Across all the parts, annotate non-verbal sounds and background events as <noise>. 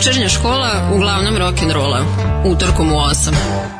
Večernja škola uglavnom rock'n'rolla. Utorkom u 8.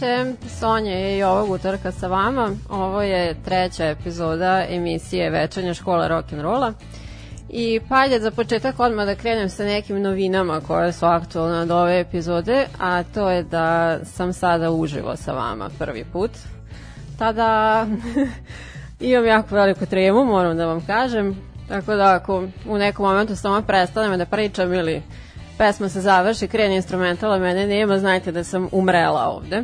veče, Sonja je i ovog utorka sa vama. Ovo je treća epizoda emisije Večanja škola rock'n'rolla. I palje za početak odmah da krenem sa nekim novinama koje su aktualne od ove epizode, a to je da sam sada uživo sa vama prvi put. Tada <laughs> imam jako veliku tremu, moram da vam kažem. Tako da ako u nekom momentu samo prestanem da pričam ili pesma se završi, krene instrumentala, mene nema, znajte da sam umrela ovde.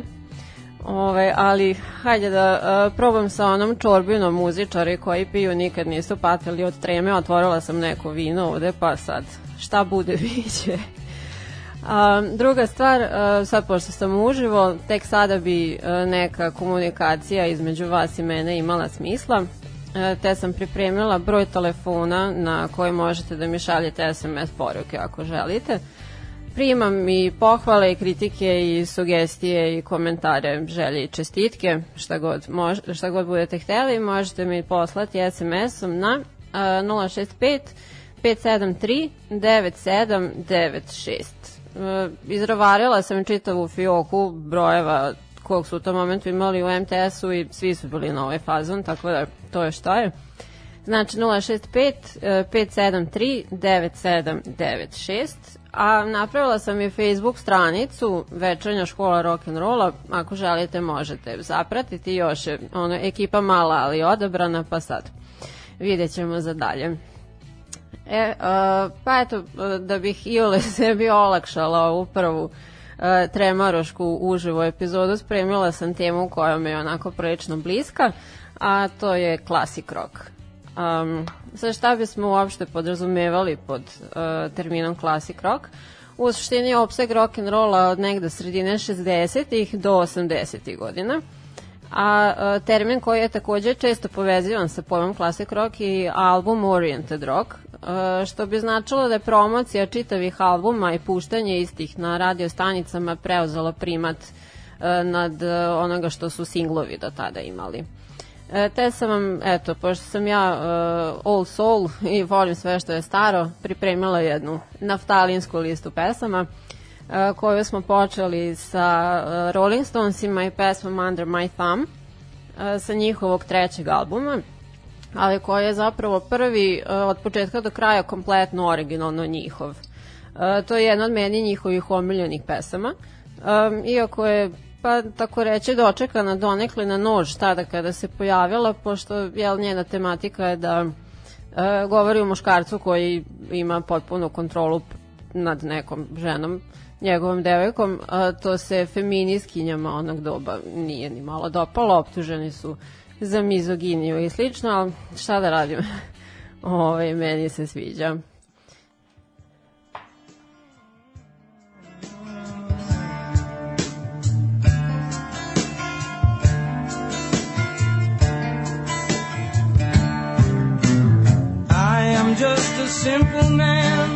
Ove, ali hajde da uh, probam sa onom čorbinom muzičari koji piju nikad nisu patili od treme, otvorila sam neko vino ovde, pa sad šta bude <laughs> viće. A, druga stvar, uh, sad pošto sam uživo, tek sada bi uh, neka komunikacija između vas i mene imala smisla, te sam pripremila broj telefona na koji možete da mi šaljete SMS poruke ako želite. Primam i pohvale i kritike i sugestije i komentare, želje i čestitke, šta god, mož, šta god budete hteli, možete mi poslati SMS-om na uh, 065 573 9796. E, izravarila sam čitavu fioku brojeva kog su u tom momentu imali u MTS-u i svi su bili na ovaj fazon, tako da to je šta je. Znači 065 573 9796 a napravila sam i Facebook stranicu Večernja škola rock'n'rolla, ako želite možete zapratiti, još je ono, ekipa mala ali odabrana, pa sad vidjet ćemo za dalje. E, uh, pa eto, da bih i ole <laughs> sebi olakšala ovu prvu uh, tremarošku uživo epizodu, spremila sam temu koja mi je onako prilično bliska, a to je classic rock. Um, sad šta bismo uopšte podrazumevali pod uh, terminom classic rock? U suštini je opseg rock and rolla od negde sredine 60-ih do 80-ih godina a uh, termin koji je takođe često povezivan sa pojmom classic rock i album oriented rock, uh, što bi značilo da je promocija čitavih albuma i puštanje istih na radio stanicama preuzela primat uh, nad onoga što su singlovi do tada imali. E, te sam vam, eto, pošto sam ja uh, old soul i volim sve što je staro, pripremila jednu naftalinsku listu pesama uh, koju smo počeli sa uh, Rolling Stonesima i pesmom Under My Thumb uh, sa njihovog trećeg albuma ali koji je zapravo prvi uh, od početka do kraja kompletno originalno njihov. Uh, to je jedna od meni njihovih omiljenih pesama. Um, iako je pa tako reći dočekana donekle na nož tada kada se pojavila, pošto jel, njena tematika je da e, govori o muškarcu koji ima potpunu kontrolu nad nekom ženom, njegovom devojkom, a to se feminiskinjama onog doba nije ni malo dopalo, optuženi su za mizoginiju i slično, ali šta da radim, Ove, <laughs> ovaj, meni se sviđa. Simple man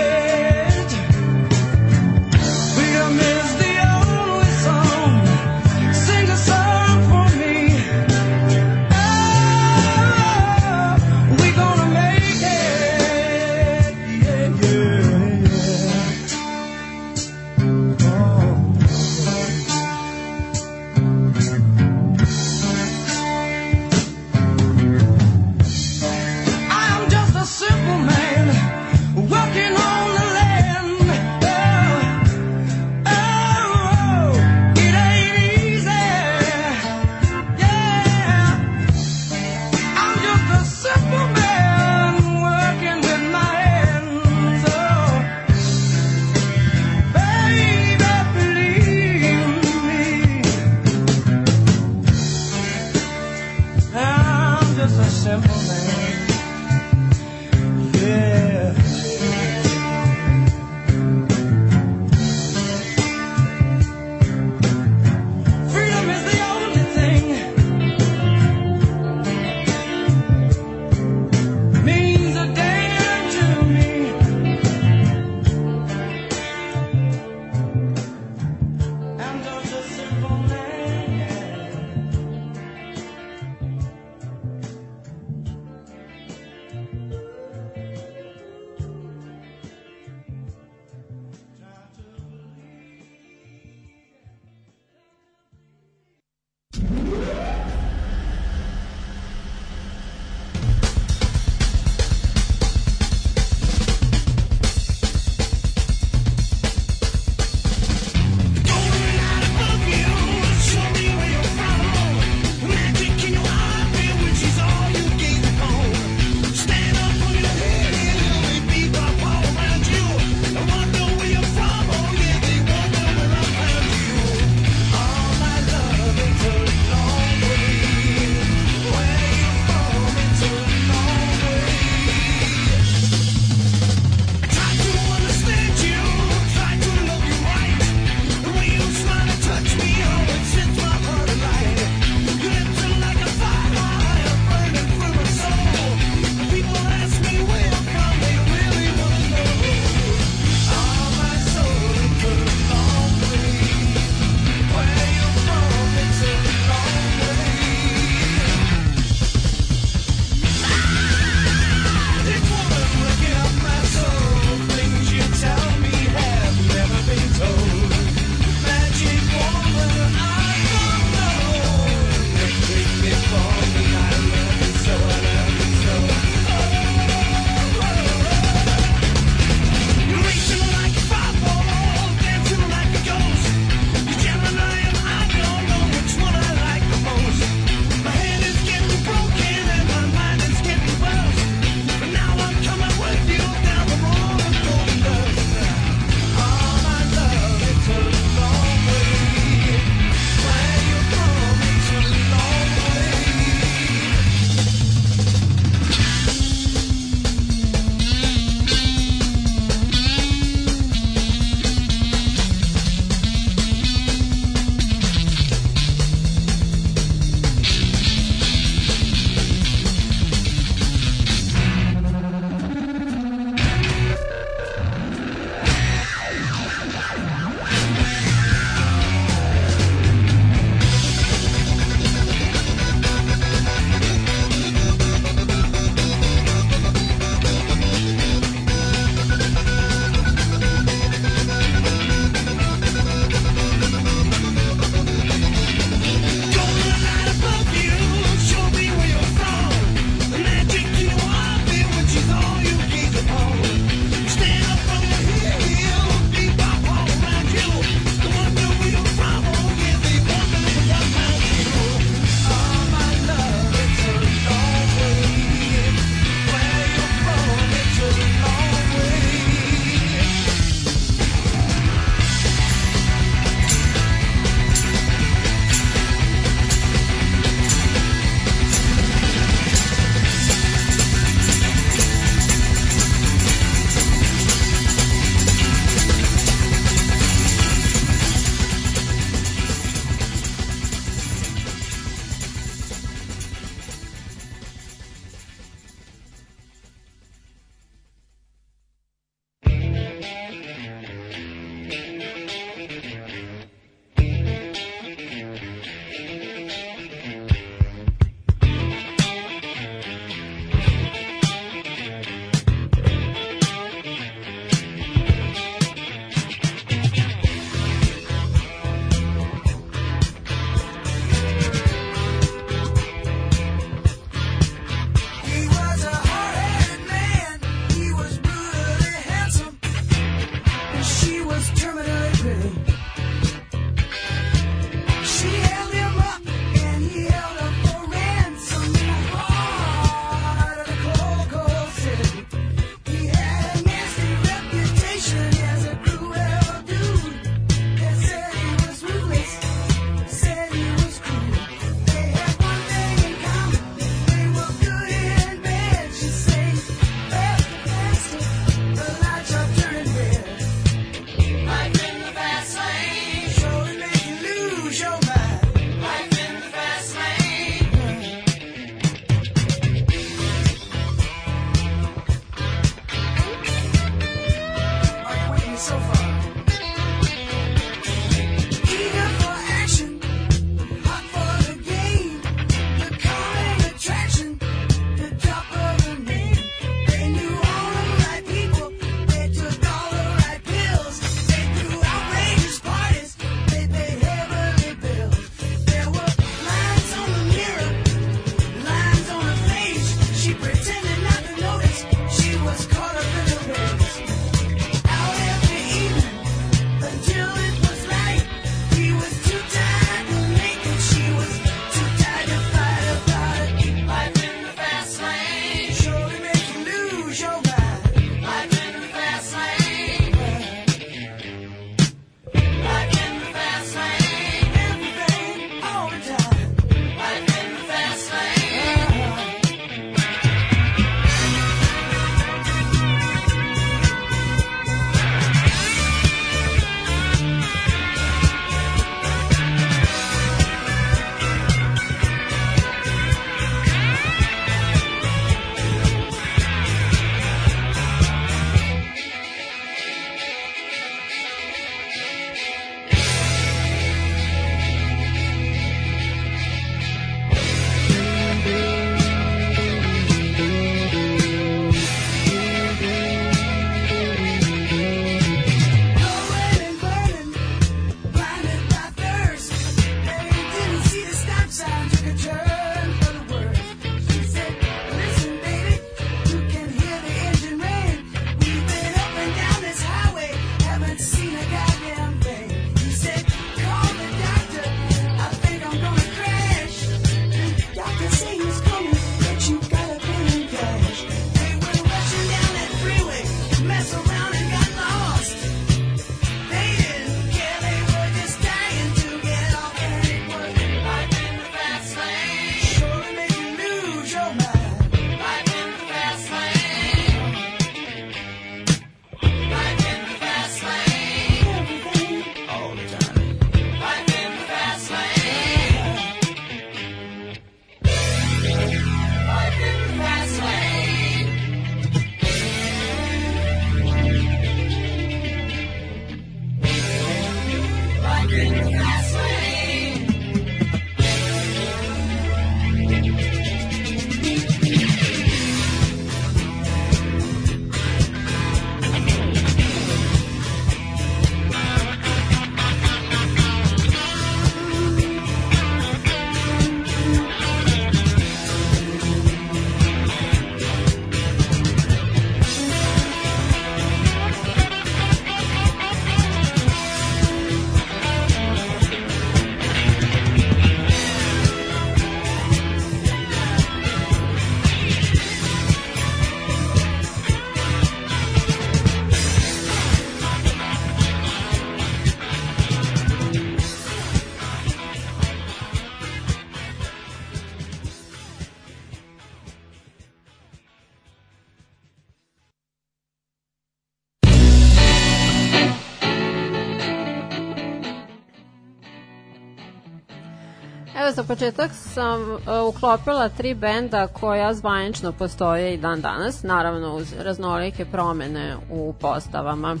početak sam uh, uklopila tri benda koja zvanično postoje i dan danas, naravno uz raznolike promene u postavama. Uh,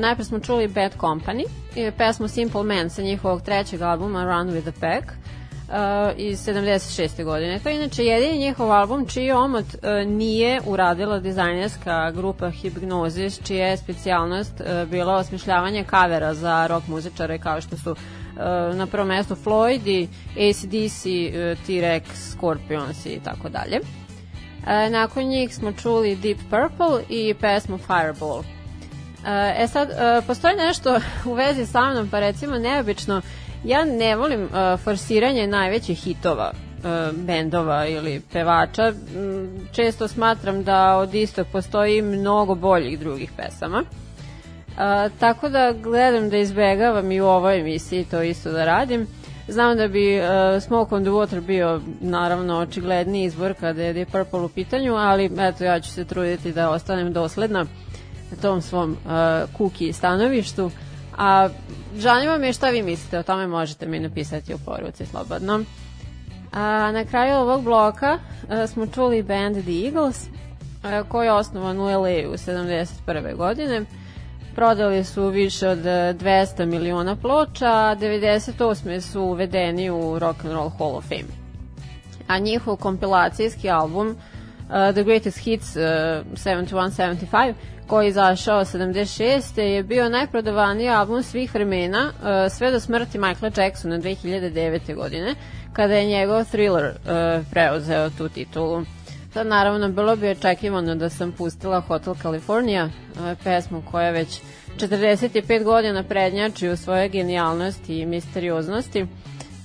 najpre smo čuli Bad Company, i pesmu Simple Man sa njihovog trećeg albuma Run with the Pack uh, iz 76. godine. To je inače jedini njihov album čiji omot uh, nije uradila dizajnerska grupa Hypnosis, čija je specijalnost uh, bila osmišljavanje kavera za rock muzičare kao što su na prvom mestu Floyd ACDC, e, T-Rex, Scorpions i tako dalje. E, nakon njih smo čuli Deep Purple i pesmu Fireball. E, e sad, postoji nešto u vezi sa mnom, pa recimo neobično, ja ne volim forsiranje najvećih hitova bendova ili pevača. Često smatram da od istog postoji mnogo boljih drugih pesama. A, tako da gledam da izbegavam i u ovoj emisiji to isto da radim. Znam da bi uh, Smoke on the Water bio naravno očigledni izbor kada je Deep Purple u pitanju, ali eto ja ću se truditi da ostanem dosledna na tom svom uh, kuki stanovištu. A žanima me šta vi mislite o tome možete mi napisati u poruci slobodno. A na kraju ovog bloka uh, smo čuli band The Eagles uh, koji je osnovan u LA u 71. godine prodali su više od 200 miliona ploča, a 98. su uvedeni u Rock and Roll Hall of Fame. A njihov kompilacijski album uh, The Greatest Hits uh, 71-75 koji je izašao 76. je bio najprodavaniji album svih vremena uh, sve do smrti Michaela Jacksona 2009. godine kada je njegov thriller uh, preuzeo tu titulu. Sad naravno bilo bi očekivano da sam pustila Hotel California, pesmu koja već 45 godina prednjači u svoje genijalnosti i misterioznosti,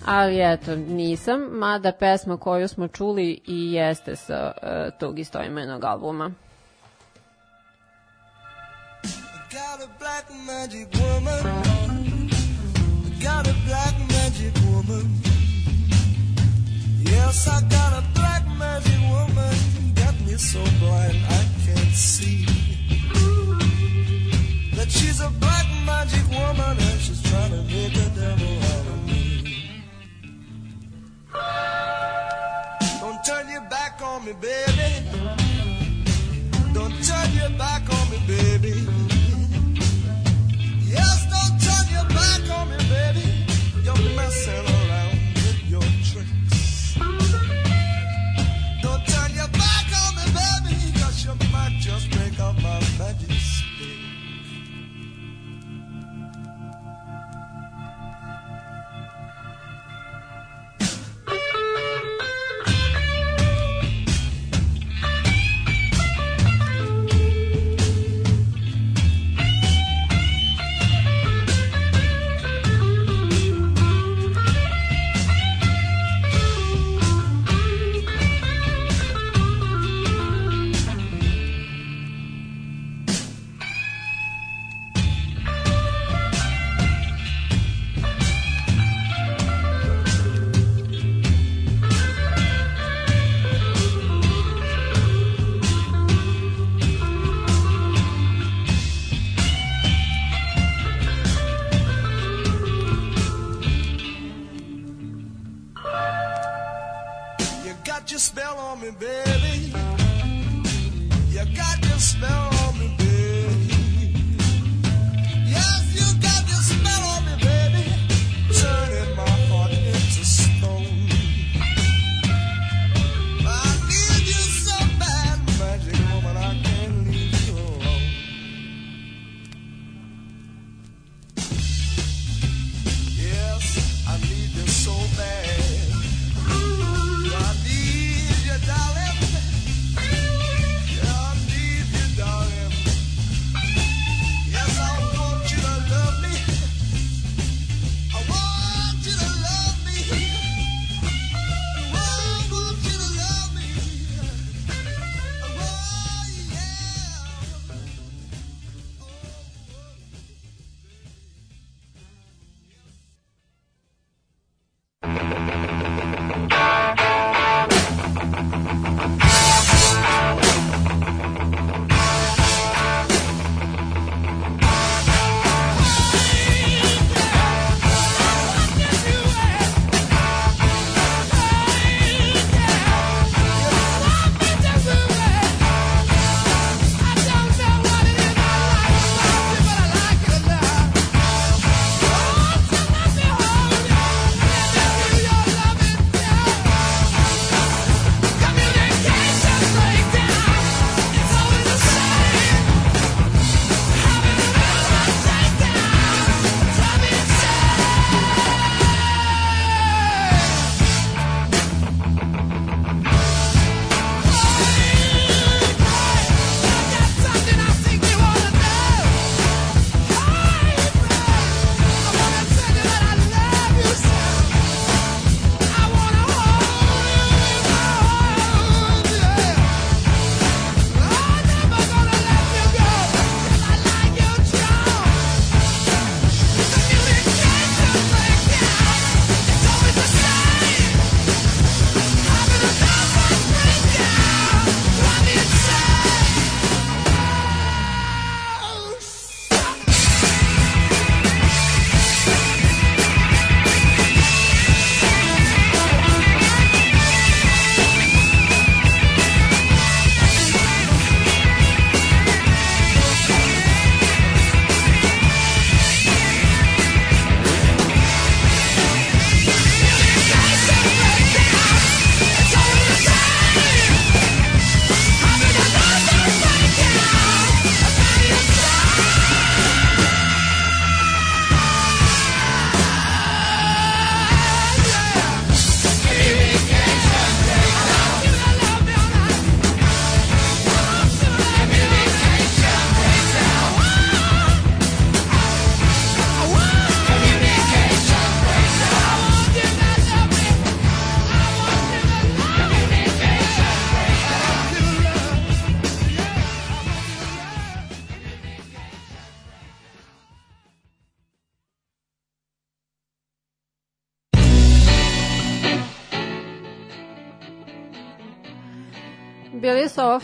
ali eto, nisam, mada pesma koju smo čuli i jeste sa uh, tog istoimenog albuma. Got a black magic woman Got a black magic woman Yes, I got a black magic woman, got me so blind I can't see. That she's a black magic woman and she's trying to make a devil out of me. Don't turn your back on me, baby. Don't turn your back on me,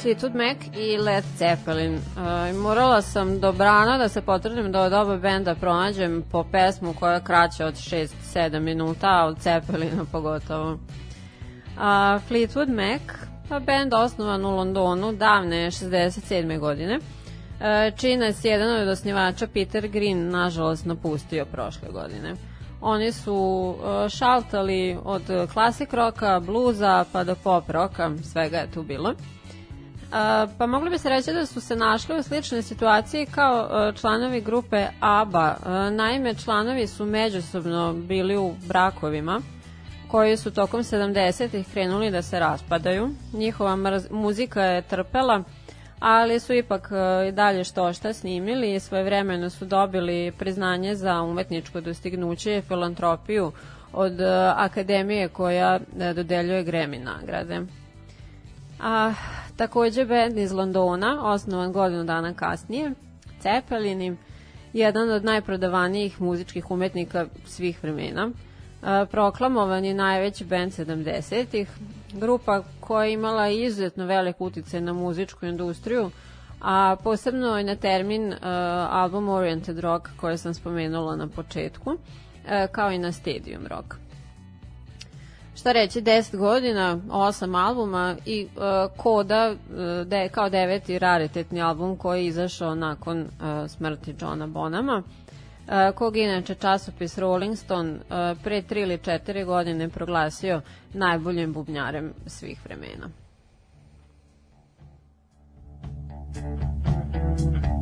Fleetwood Mac i Led Zeppelin. Uh, morala sam do brana da se potrudim da od oba benda pronađem po pesmu koja je kraća od 6-7 minuta, a od Zeppelina pogotovo. Uh, Fleetwood Mac, pa bend osnovan u Londonu davne 67. godine. Uh, čine se jedan od osnivača Peter Green, nažalost, napustio prošle godine. Oni su uh, šaltali od klasik roka, bluza pa do pop roka, svega je tu bilo. Pa mogli bi se reći da su se našli u sličnoj situaciji kao uh, članovi grupe ABBA. Uh, naime, članovi su međusobno bili u brakovima koji su tokom 70-ih krenuli da se raspadaju. Njihova muzika je trpela, ali su ipak e, i dalje što šta snimili i svoje vremeno su dobili priznanje za umetničko dostignuće i filantropiju od e, akademije koja e, dodeljuje Grammy nagrade. A, takođe band iz Londona, osnovan godinu dana kasnije, Cepelini, jedan od najprodavanijih muzičkih umetnika svih vremena, proklamovan je najveći band 70-ih, grupa koja je imala izuzetno velik uticaj na muzičku industriju, a posebno je na termin uh, album Oriented Rock koje sam spomenula na početku, uh, kao i na Stadium Rock. Šta reći, 10 godina, 8 albuma i uh, Koda uh, de, kao deveti raritetni album koji je izašao nakon uh, smrti Johna Bonama. Uh, kog inače časopis Rolling Stone pre tri ili četiri godine proglasio najboljim bubnjarem svih vremena. When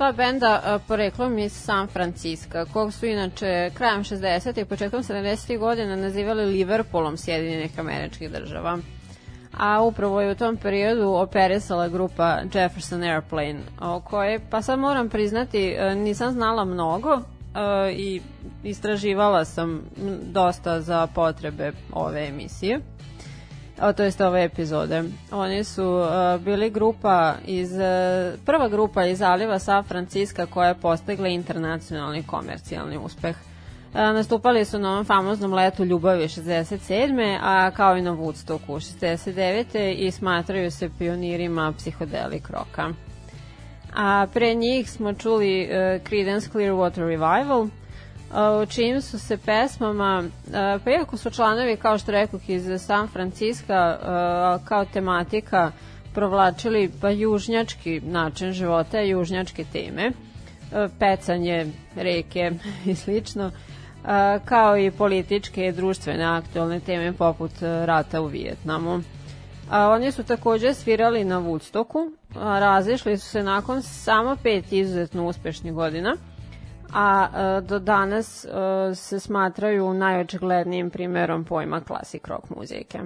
dva benda poreklom iz San Francisco, kog su inače krajem 60. i početkom 70. godina nazivali Liverpoolom Sjedinjenih američkih država. A upravo je u tom periodu operisala grupa Jefferson Airplane, o kojoj, pa sad moram priznati, e, nisam znala mnogo, e, i istraživala sam dosta za potrebe ove emisije o, to jest ove epizode. Oni su uh, bili grupa iz, uh, prva grupa iz Zaliva San Francisco koja je postigla internacionalni komercijalni uspeh. Uh, nastupali su na ovom famoznom letu Ljubavi 67. a kao i na Woodstocku 69. i smatraju se pionirima psihodelik roka. A pre njih smo čuli uh, Creedence Clearwater Revival, u čijim su se pesmama, pa iako su članovi, kao što rekao, iz San Francisco, kao tematika provlačili pa južnjački način života, južnjačke teme, pecanje, reke <laughs> i slično, kao i političke i društvene aktualne teme poput rata u Vijetnamu. A oni su takođe svirali na Woodstocku, a razišli su se nakon samo pet izuzetno uspešnih godina – a e, do danas e, se smatraju najočiglednijim primerom pojma klasik rock muzike.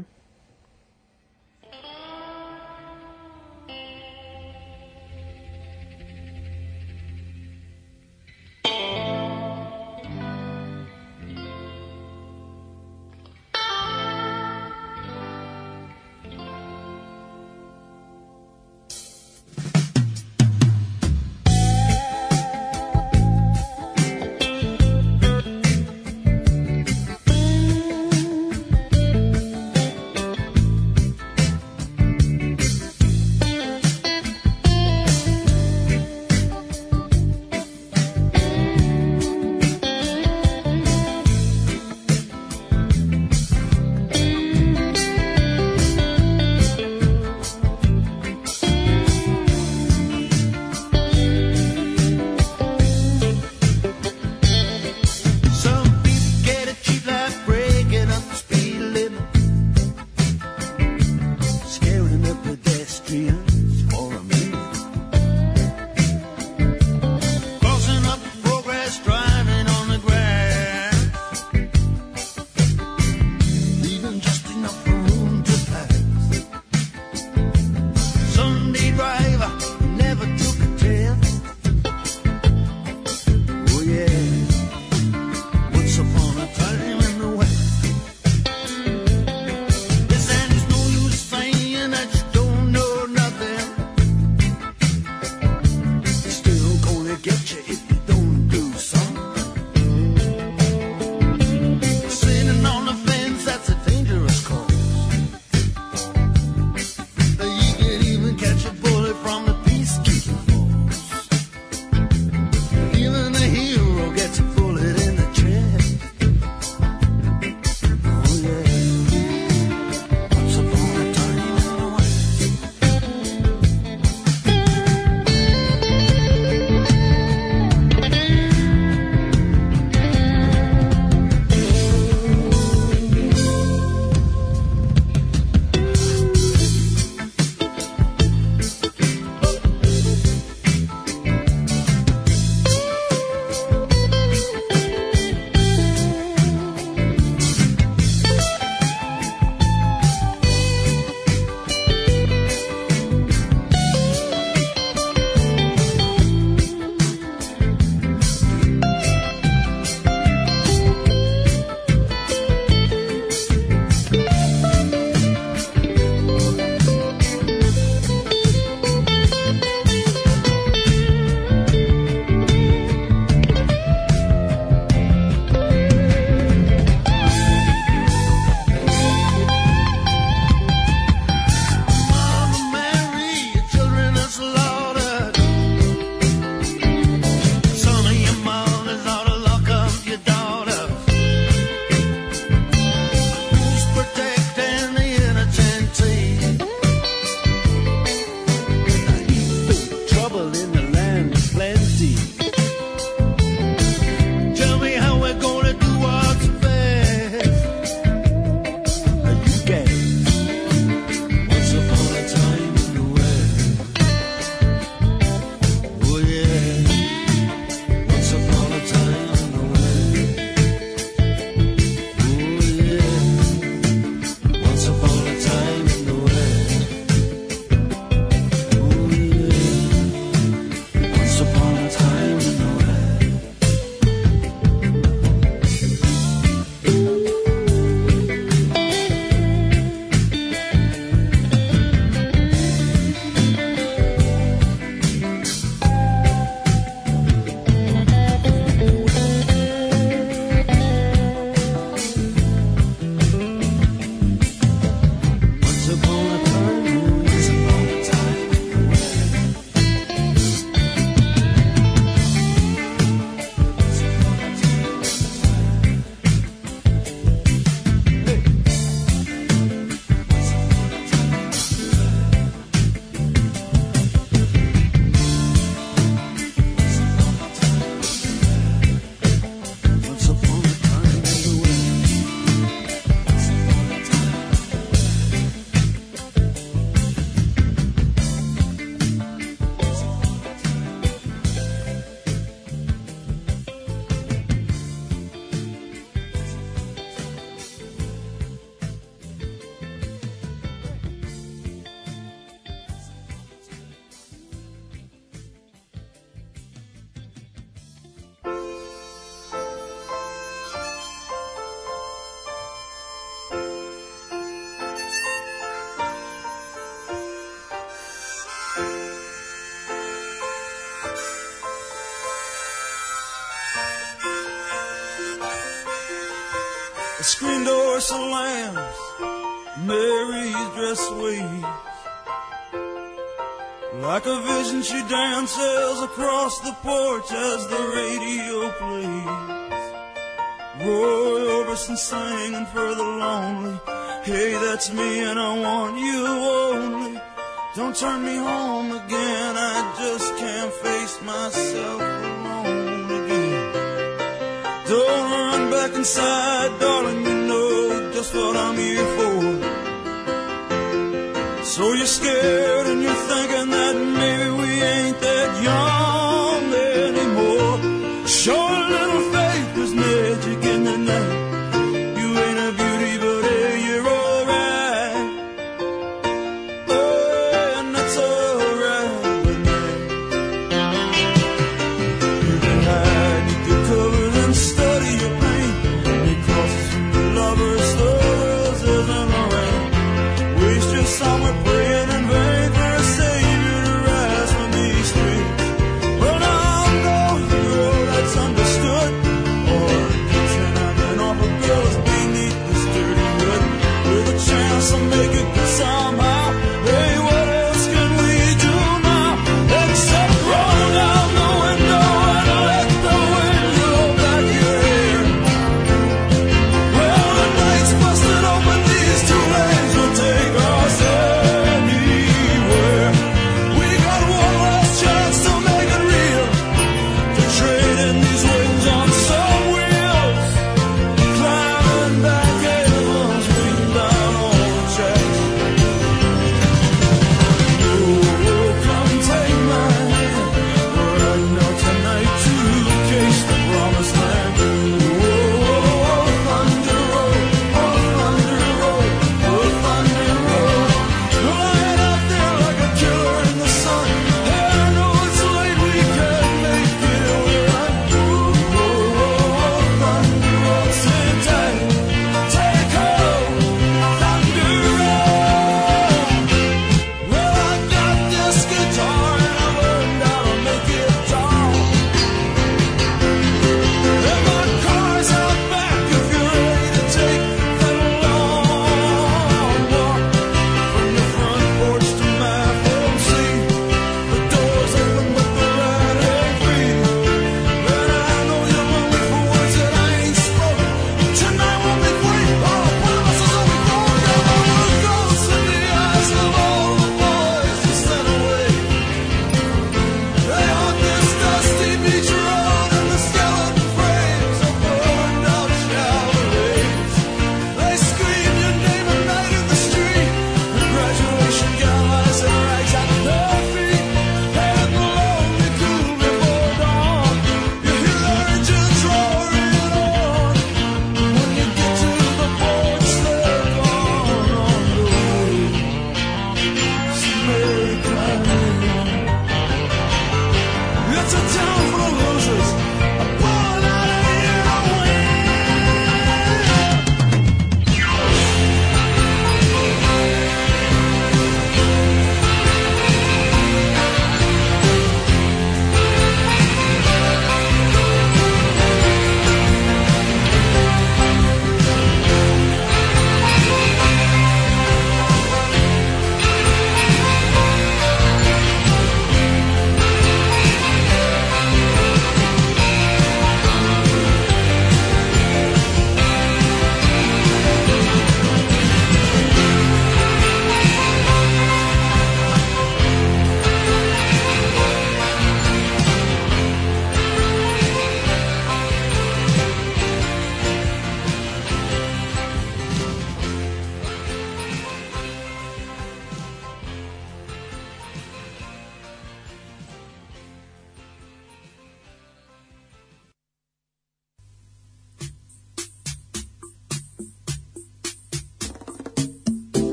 sails across the porch as the radio plays. Roy Orbison singing for the lonely. Hey, that's me and I want you only. Don't turn me home again, I just can't face myself alone again. Don't run back inside, darling, you know just what I'm here for. So you're scared and you're thinking.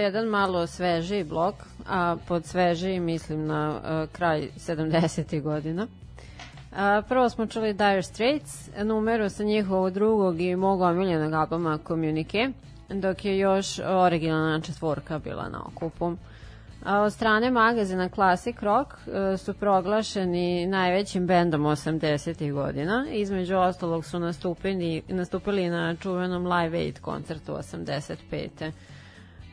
Jedan malo svežiji blok, a pod svežiji mislim na uh, kraj 70. godina. A, prvo smo čuli Dire Straits, numeru sa njihovog drugog i mogu omiljenog albuma Communique, dok je još originalna četvorka bila na okupu. A od strane magazina Classic Rock e, su proglašeni najvećim bendom 80. godina. Između ostalog su nastupili, nastupili na čuvenom Live Aid koncertu 85.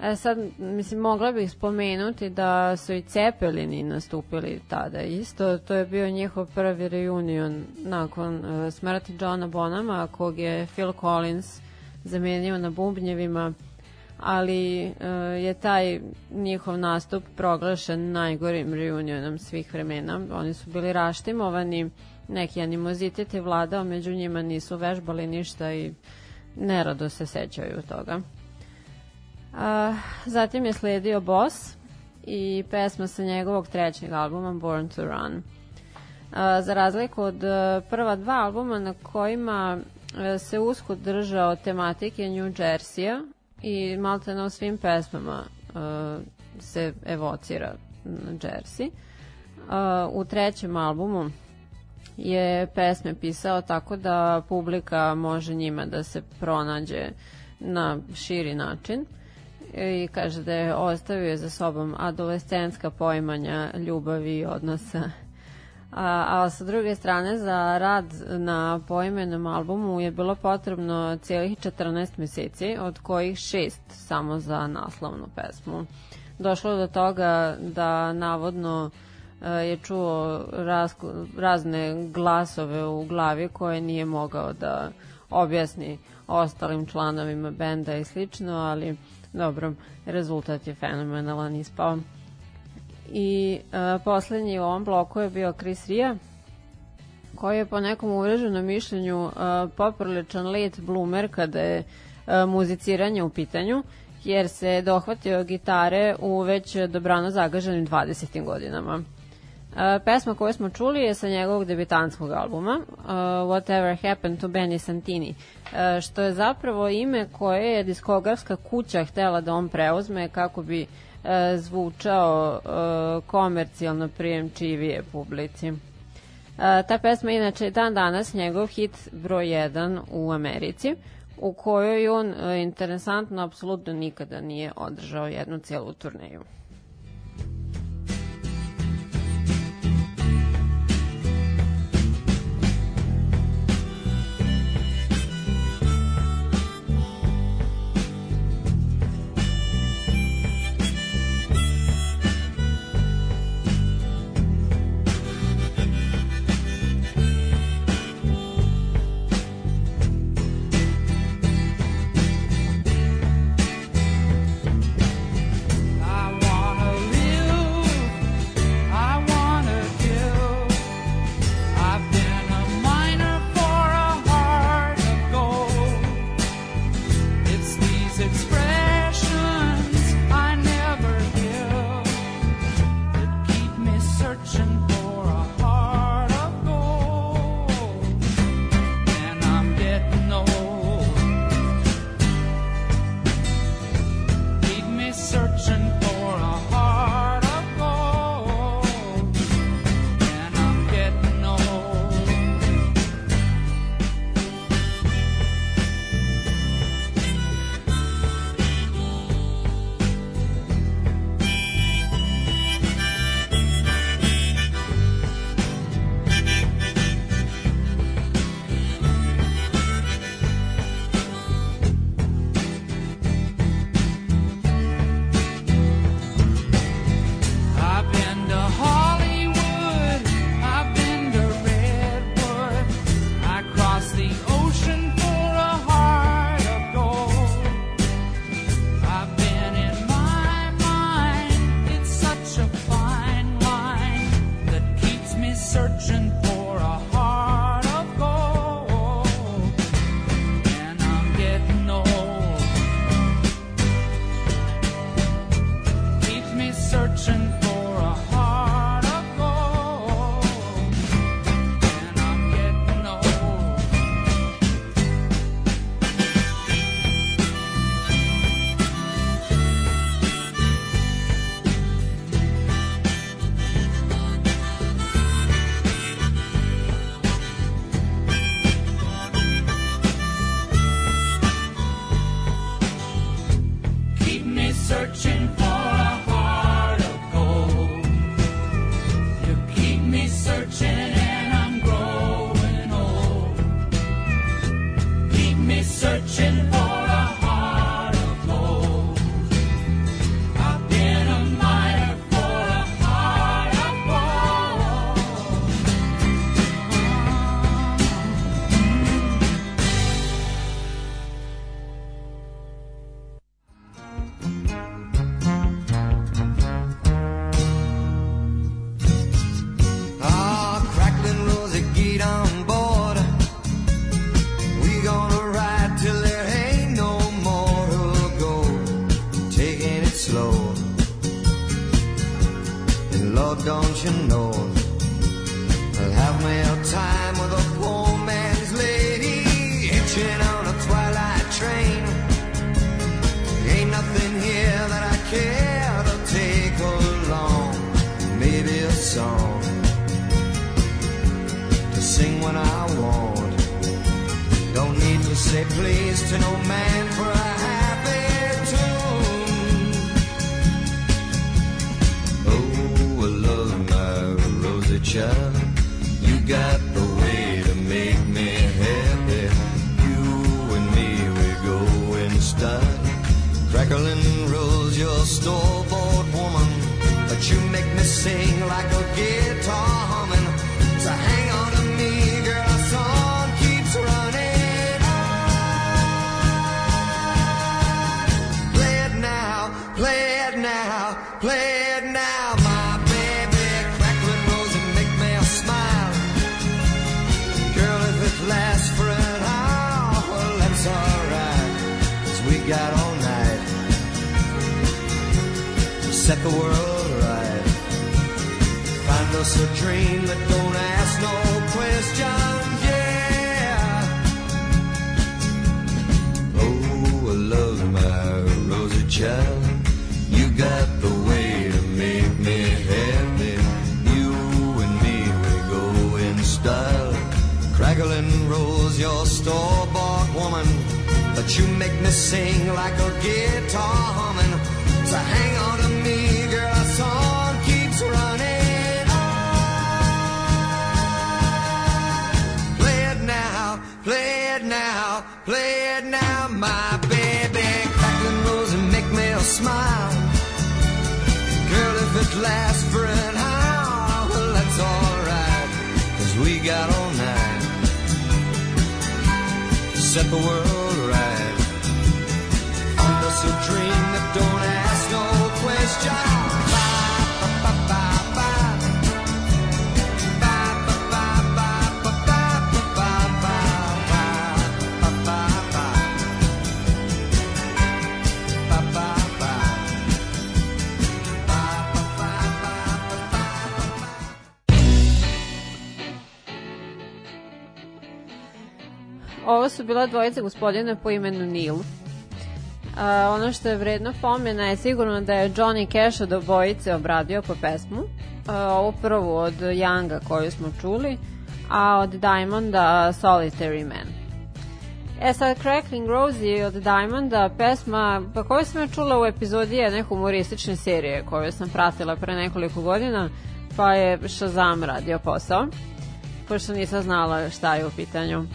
E sad, mislim, mogla bih spomenuti da su i Cepelini nastupili tada isto. To je bio njihov prvi reunion nakon uh, smrti Johna Bonama, kog je Phil Collins zamenio na bubnjevima ali uh, je taj njihov nastup proglašen najgorim reunionom svih vremena. Oni su bili raštimovani, neki animozitet je vladao, među njima nisu vežbali ništa i nerado se sećaju toga. Zatim je sledio Boss i pesma sa njegovog trećeg albuma Born to Run. Za razliku od uh, prva dva albuma na kojima uh, se usko držao tematike New Jersey-a i malte na svim pesmama uh, se evocira Jersey. U trećem albumu je pesme pisao tako da publika može njima da se pronađe na širi način i kaže da je ostavio za sobom adolescenska poimanja ljubavi i odnosa. A, a sa druge strane za rad na poimenom albumu je bilo potrebno cijelih 14 meseci, od kojih šest samo za naslovnu pesmu. Došlo do toga da navodno e, je čuo razne glasove u glavi koje nije mogao da objasni ostalim članovima benda i slično, ali Dobro, rezultat je fenomenalan ispao. I uh, poslednji u ovom bloku je bio Chris Ria, koji je po nekom uvreženom mišljenju uh, popriličan late bloomer kada je uh, muziciranje u pitanju, jer se dohvatio gitare u već dobrano zagaženim 20. godinama. Pesma koju smo čuli je sa njegovog debitanskog albuma uh, Whatever Happened to Benny Santini, uh, što je zapravo ime koje je diskografska kuća htela da on preuzme kako bi uh, zvučao uh, komercijalno prijemčivije publici. Uh, ta pesma je inače dan danas njegov hit broj 1 u Americi, u kojoj on uh, interesantno apsolutno nikada nije održao jednu cijelu turneju. Don't you know, I'll have me a time with a poor man's lady, hitching on a twilight train. Ain't nothing here that I care to take along. Maybe a song to sing when I want. Don't need to say please to no man child. You got the way to make me happy. You and me, we go in style. Crackling rolls your store-bought woman, but you make me sing like a guitar humming. Set the world Ovo su bila dvojica gospodina po imenu Neil. A, ono što je vredno pomena je sigurno da je Johnny Cash od obojice obradio po pesmu. A, ovu prvu od Younga koju smo čuli, a od Diamonda Solitary Man. E sad, Crackling Rosie od Diamonda, pesma pa koju sam ja čula u epizodi jedne humoristične serije koju sam pratila pre nekoliko godina, pa je Shazam radio posao, pošto nisam znala šta je u pitanju.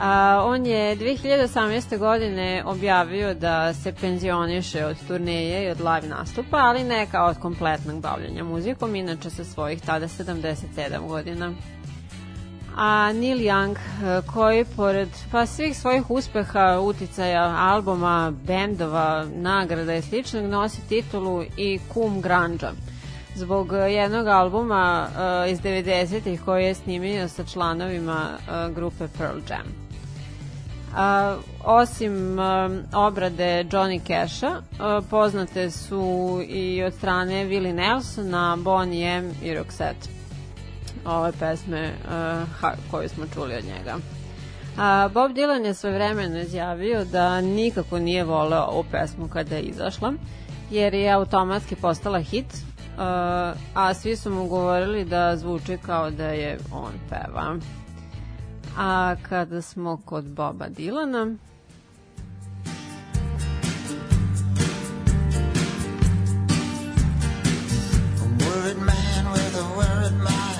A, on je 2018. godine objavio da se penzioniše od turneje i od live nastupa, ali ne kao od kompletnog bavljanja muzikom, inače sa svojih tada 77 godina. A Neil Young, koji pored pa svih svojih uspeha, uticaja, albuma, bendova, nagrada i sličnog, nosi titulu i kum grunge zbog jednog albuma uh, iz 90-ih koji je snimio sa članovima uh, grupe Pearl Jam. A, osim a, obrade Johnny Casha, a, poznate su i od strane Willie Nelsona, Bonnie M i Roxette. Ove pesme a, ha, koju smo čuli od njega. A, Bob Dylan je sve vremeno izjavio da nikako nije voleo ovu pesmu kada je izašla, jer je automatski postala hit, a, a svi su mu govorili da zvuči kao da je on peva. A kada smo kod Boba Dilana, man with a worried mind.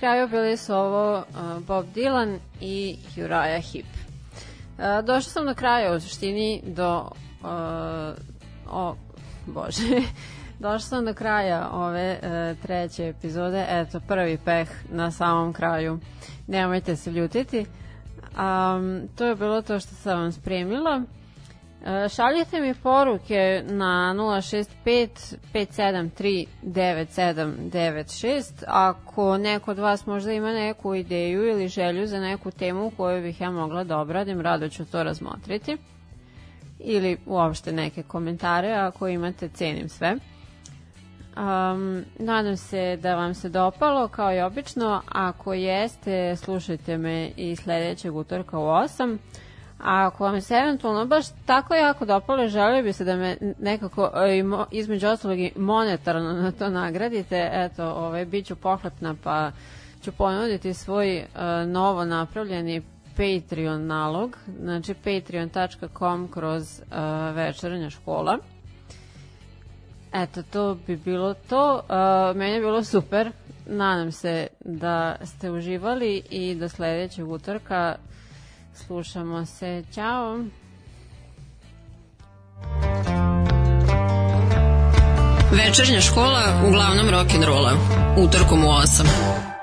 Kraju bili su ovo uh, Bob Dylan i Uriah Heep. Uh, došla sam do kraja u suštini do uh, o, bože <laughs> došla sam do kraja ove treće epizode. Eto prvi peh na samom kraju. Nemojte se ljutiti. Um, to je bilo to što sam vam spremila. E, Šaljite mi poruke na 065 573 9796 ako neko od vas možda ima neku ideju ili želju za neku temu koju bih ja mogla da obradim, rado ću to razmotriti. Ili uopšte neke komentare ako imate, cenim sve. Um, nadam se da vam se dopalo kao i obično, ako jeste slušajte me i sledećeg utorka u 8 A ako vam se eventualno baš tako jako dopale, želio bi se da me nekako e, između ostalog i monetarno na to nagradite. Eto, ovaj, bit ću pohlepna pa ću ponuditi svoj uh, novo napravljeni Patreon nalog, znači patreon.com kroz uh, večernja škola. Eto, to bi bilo to. Uh, meni je bilo super. Nadam se da ste uživali i do sledećeg utorka Slušamo se. Ćao. Večernja škola uglavnom rock'n'rolla. Utorkom u 8.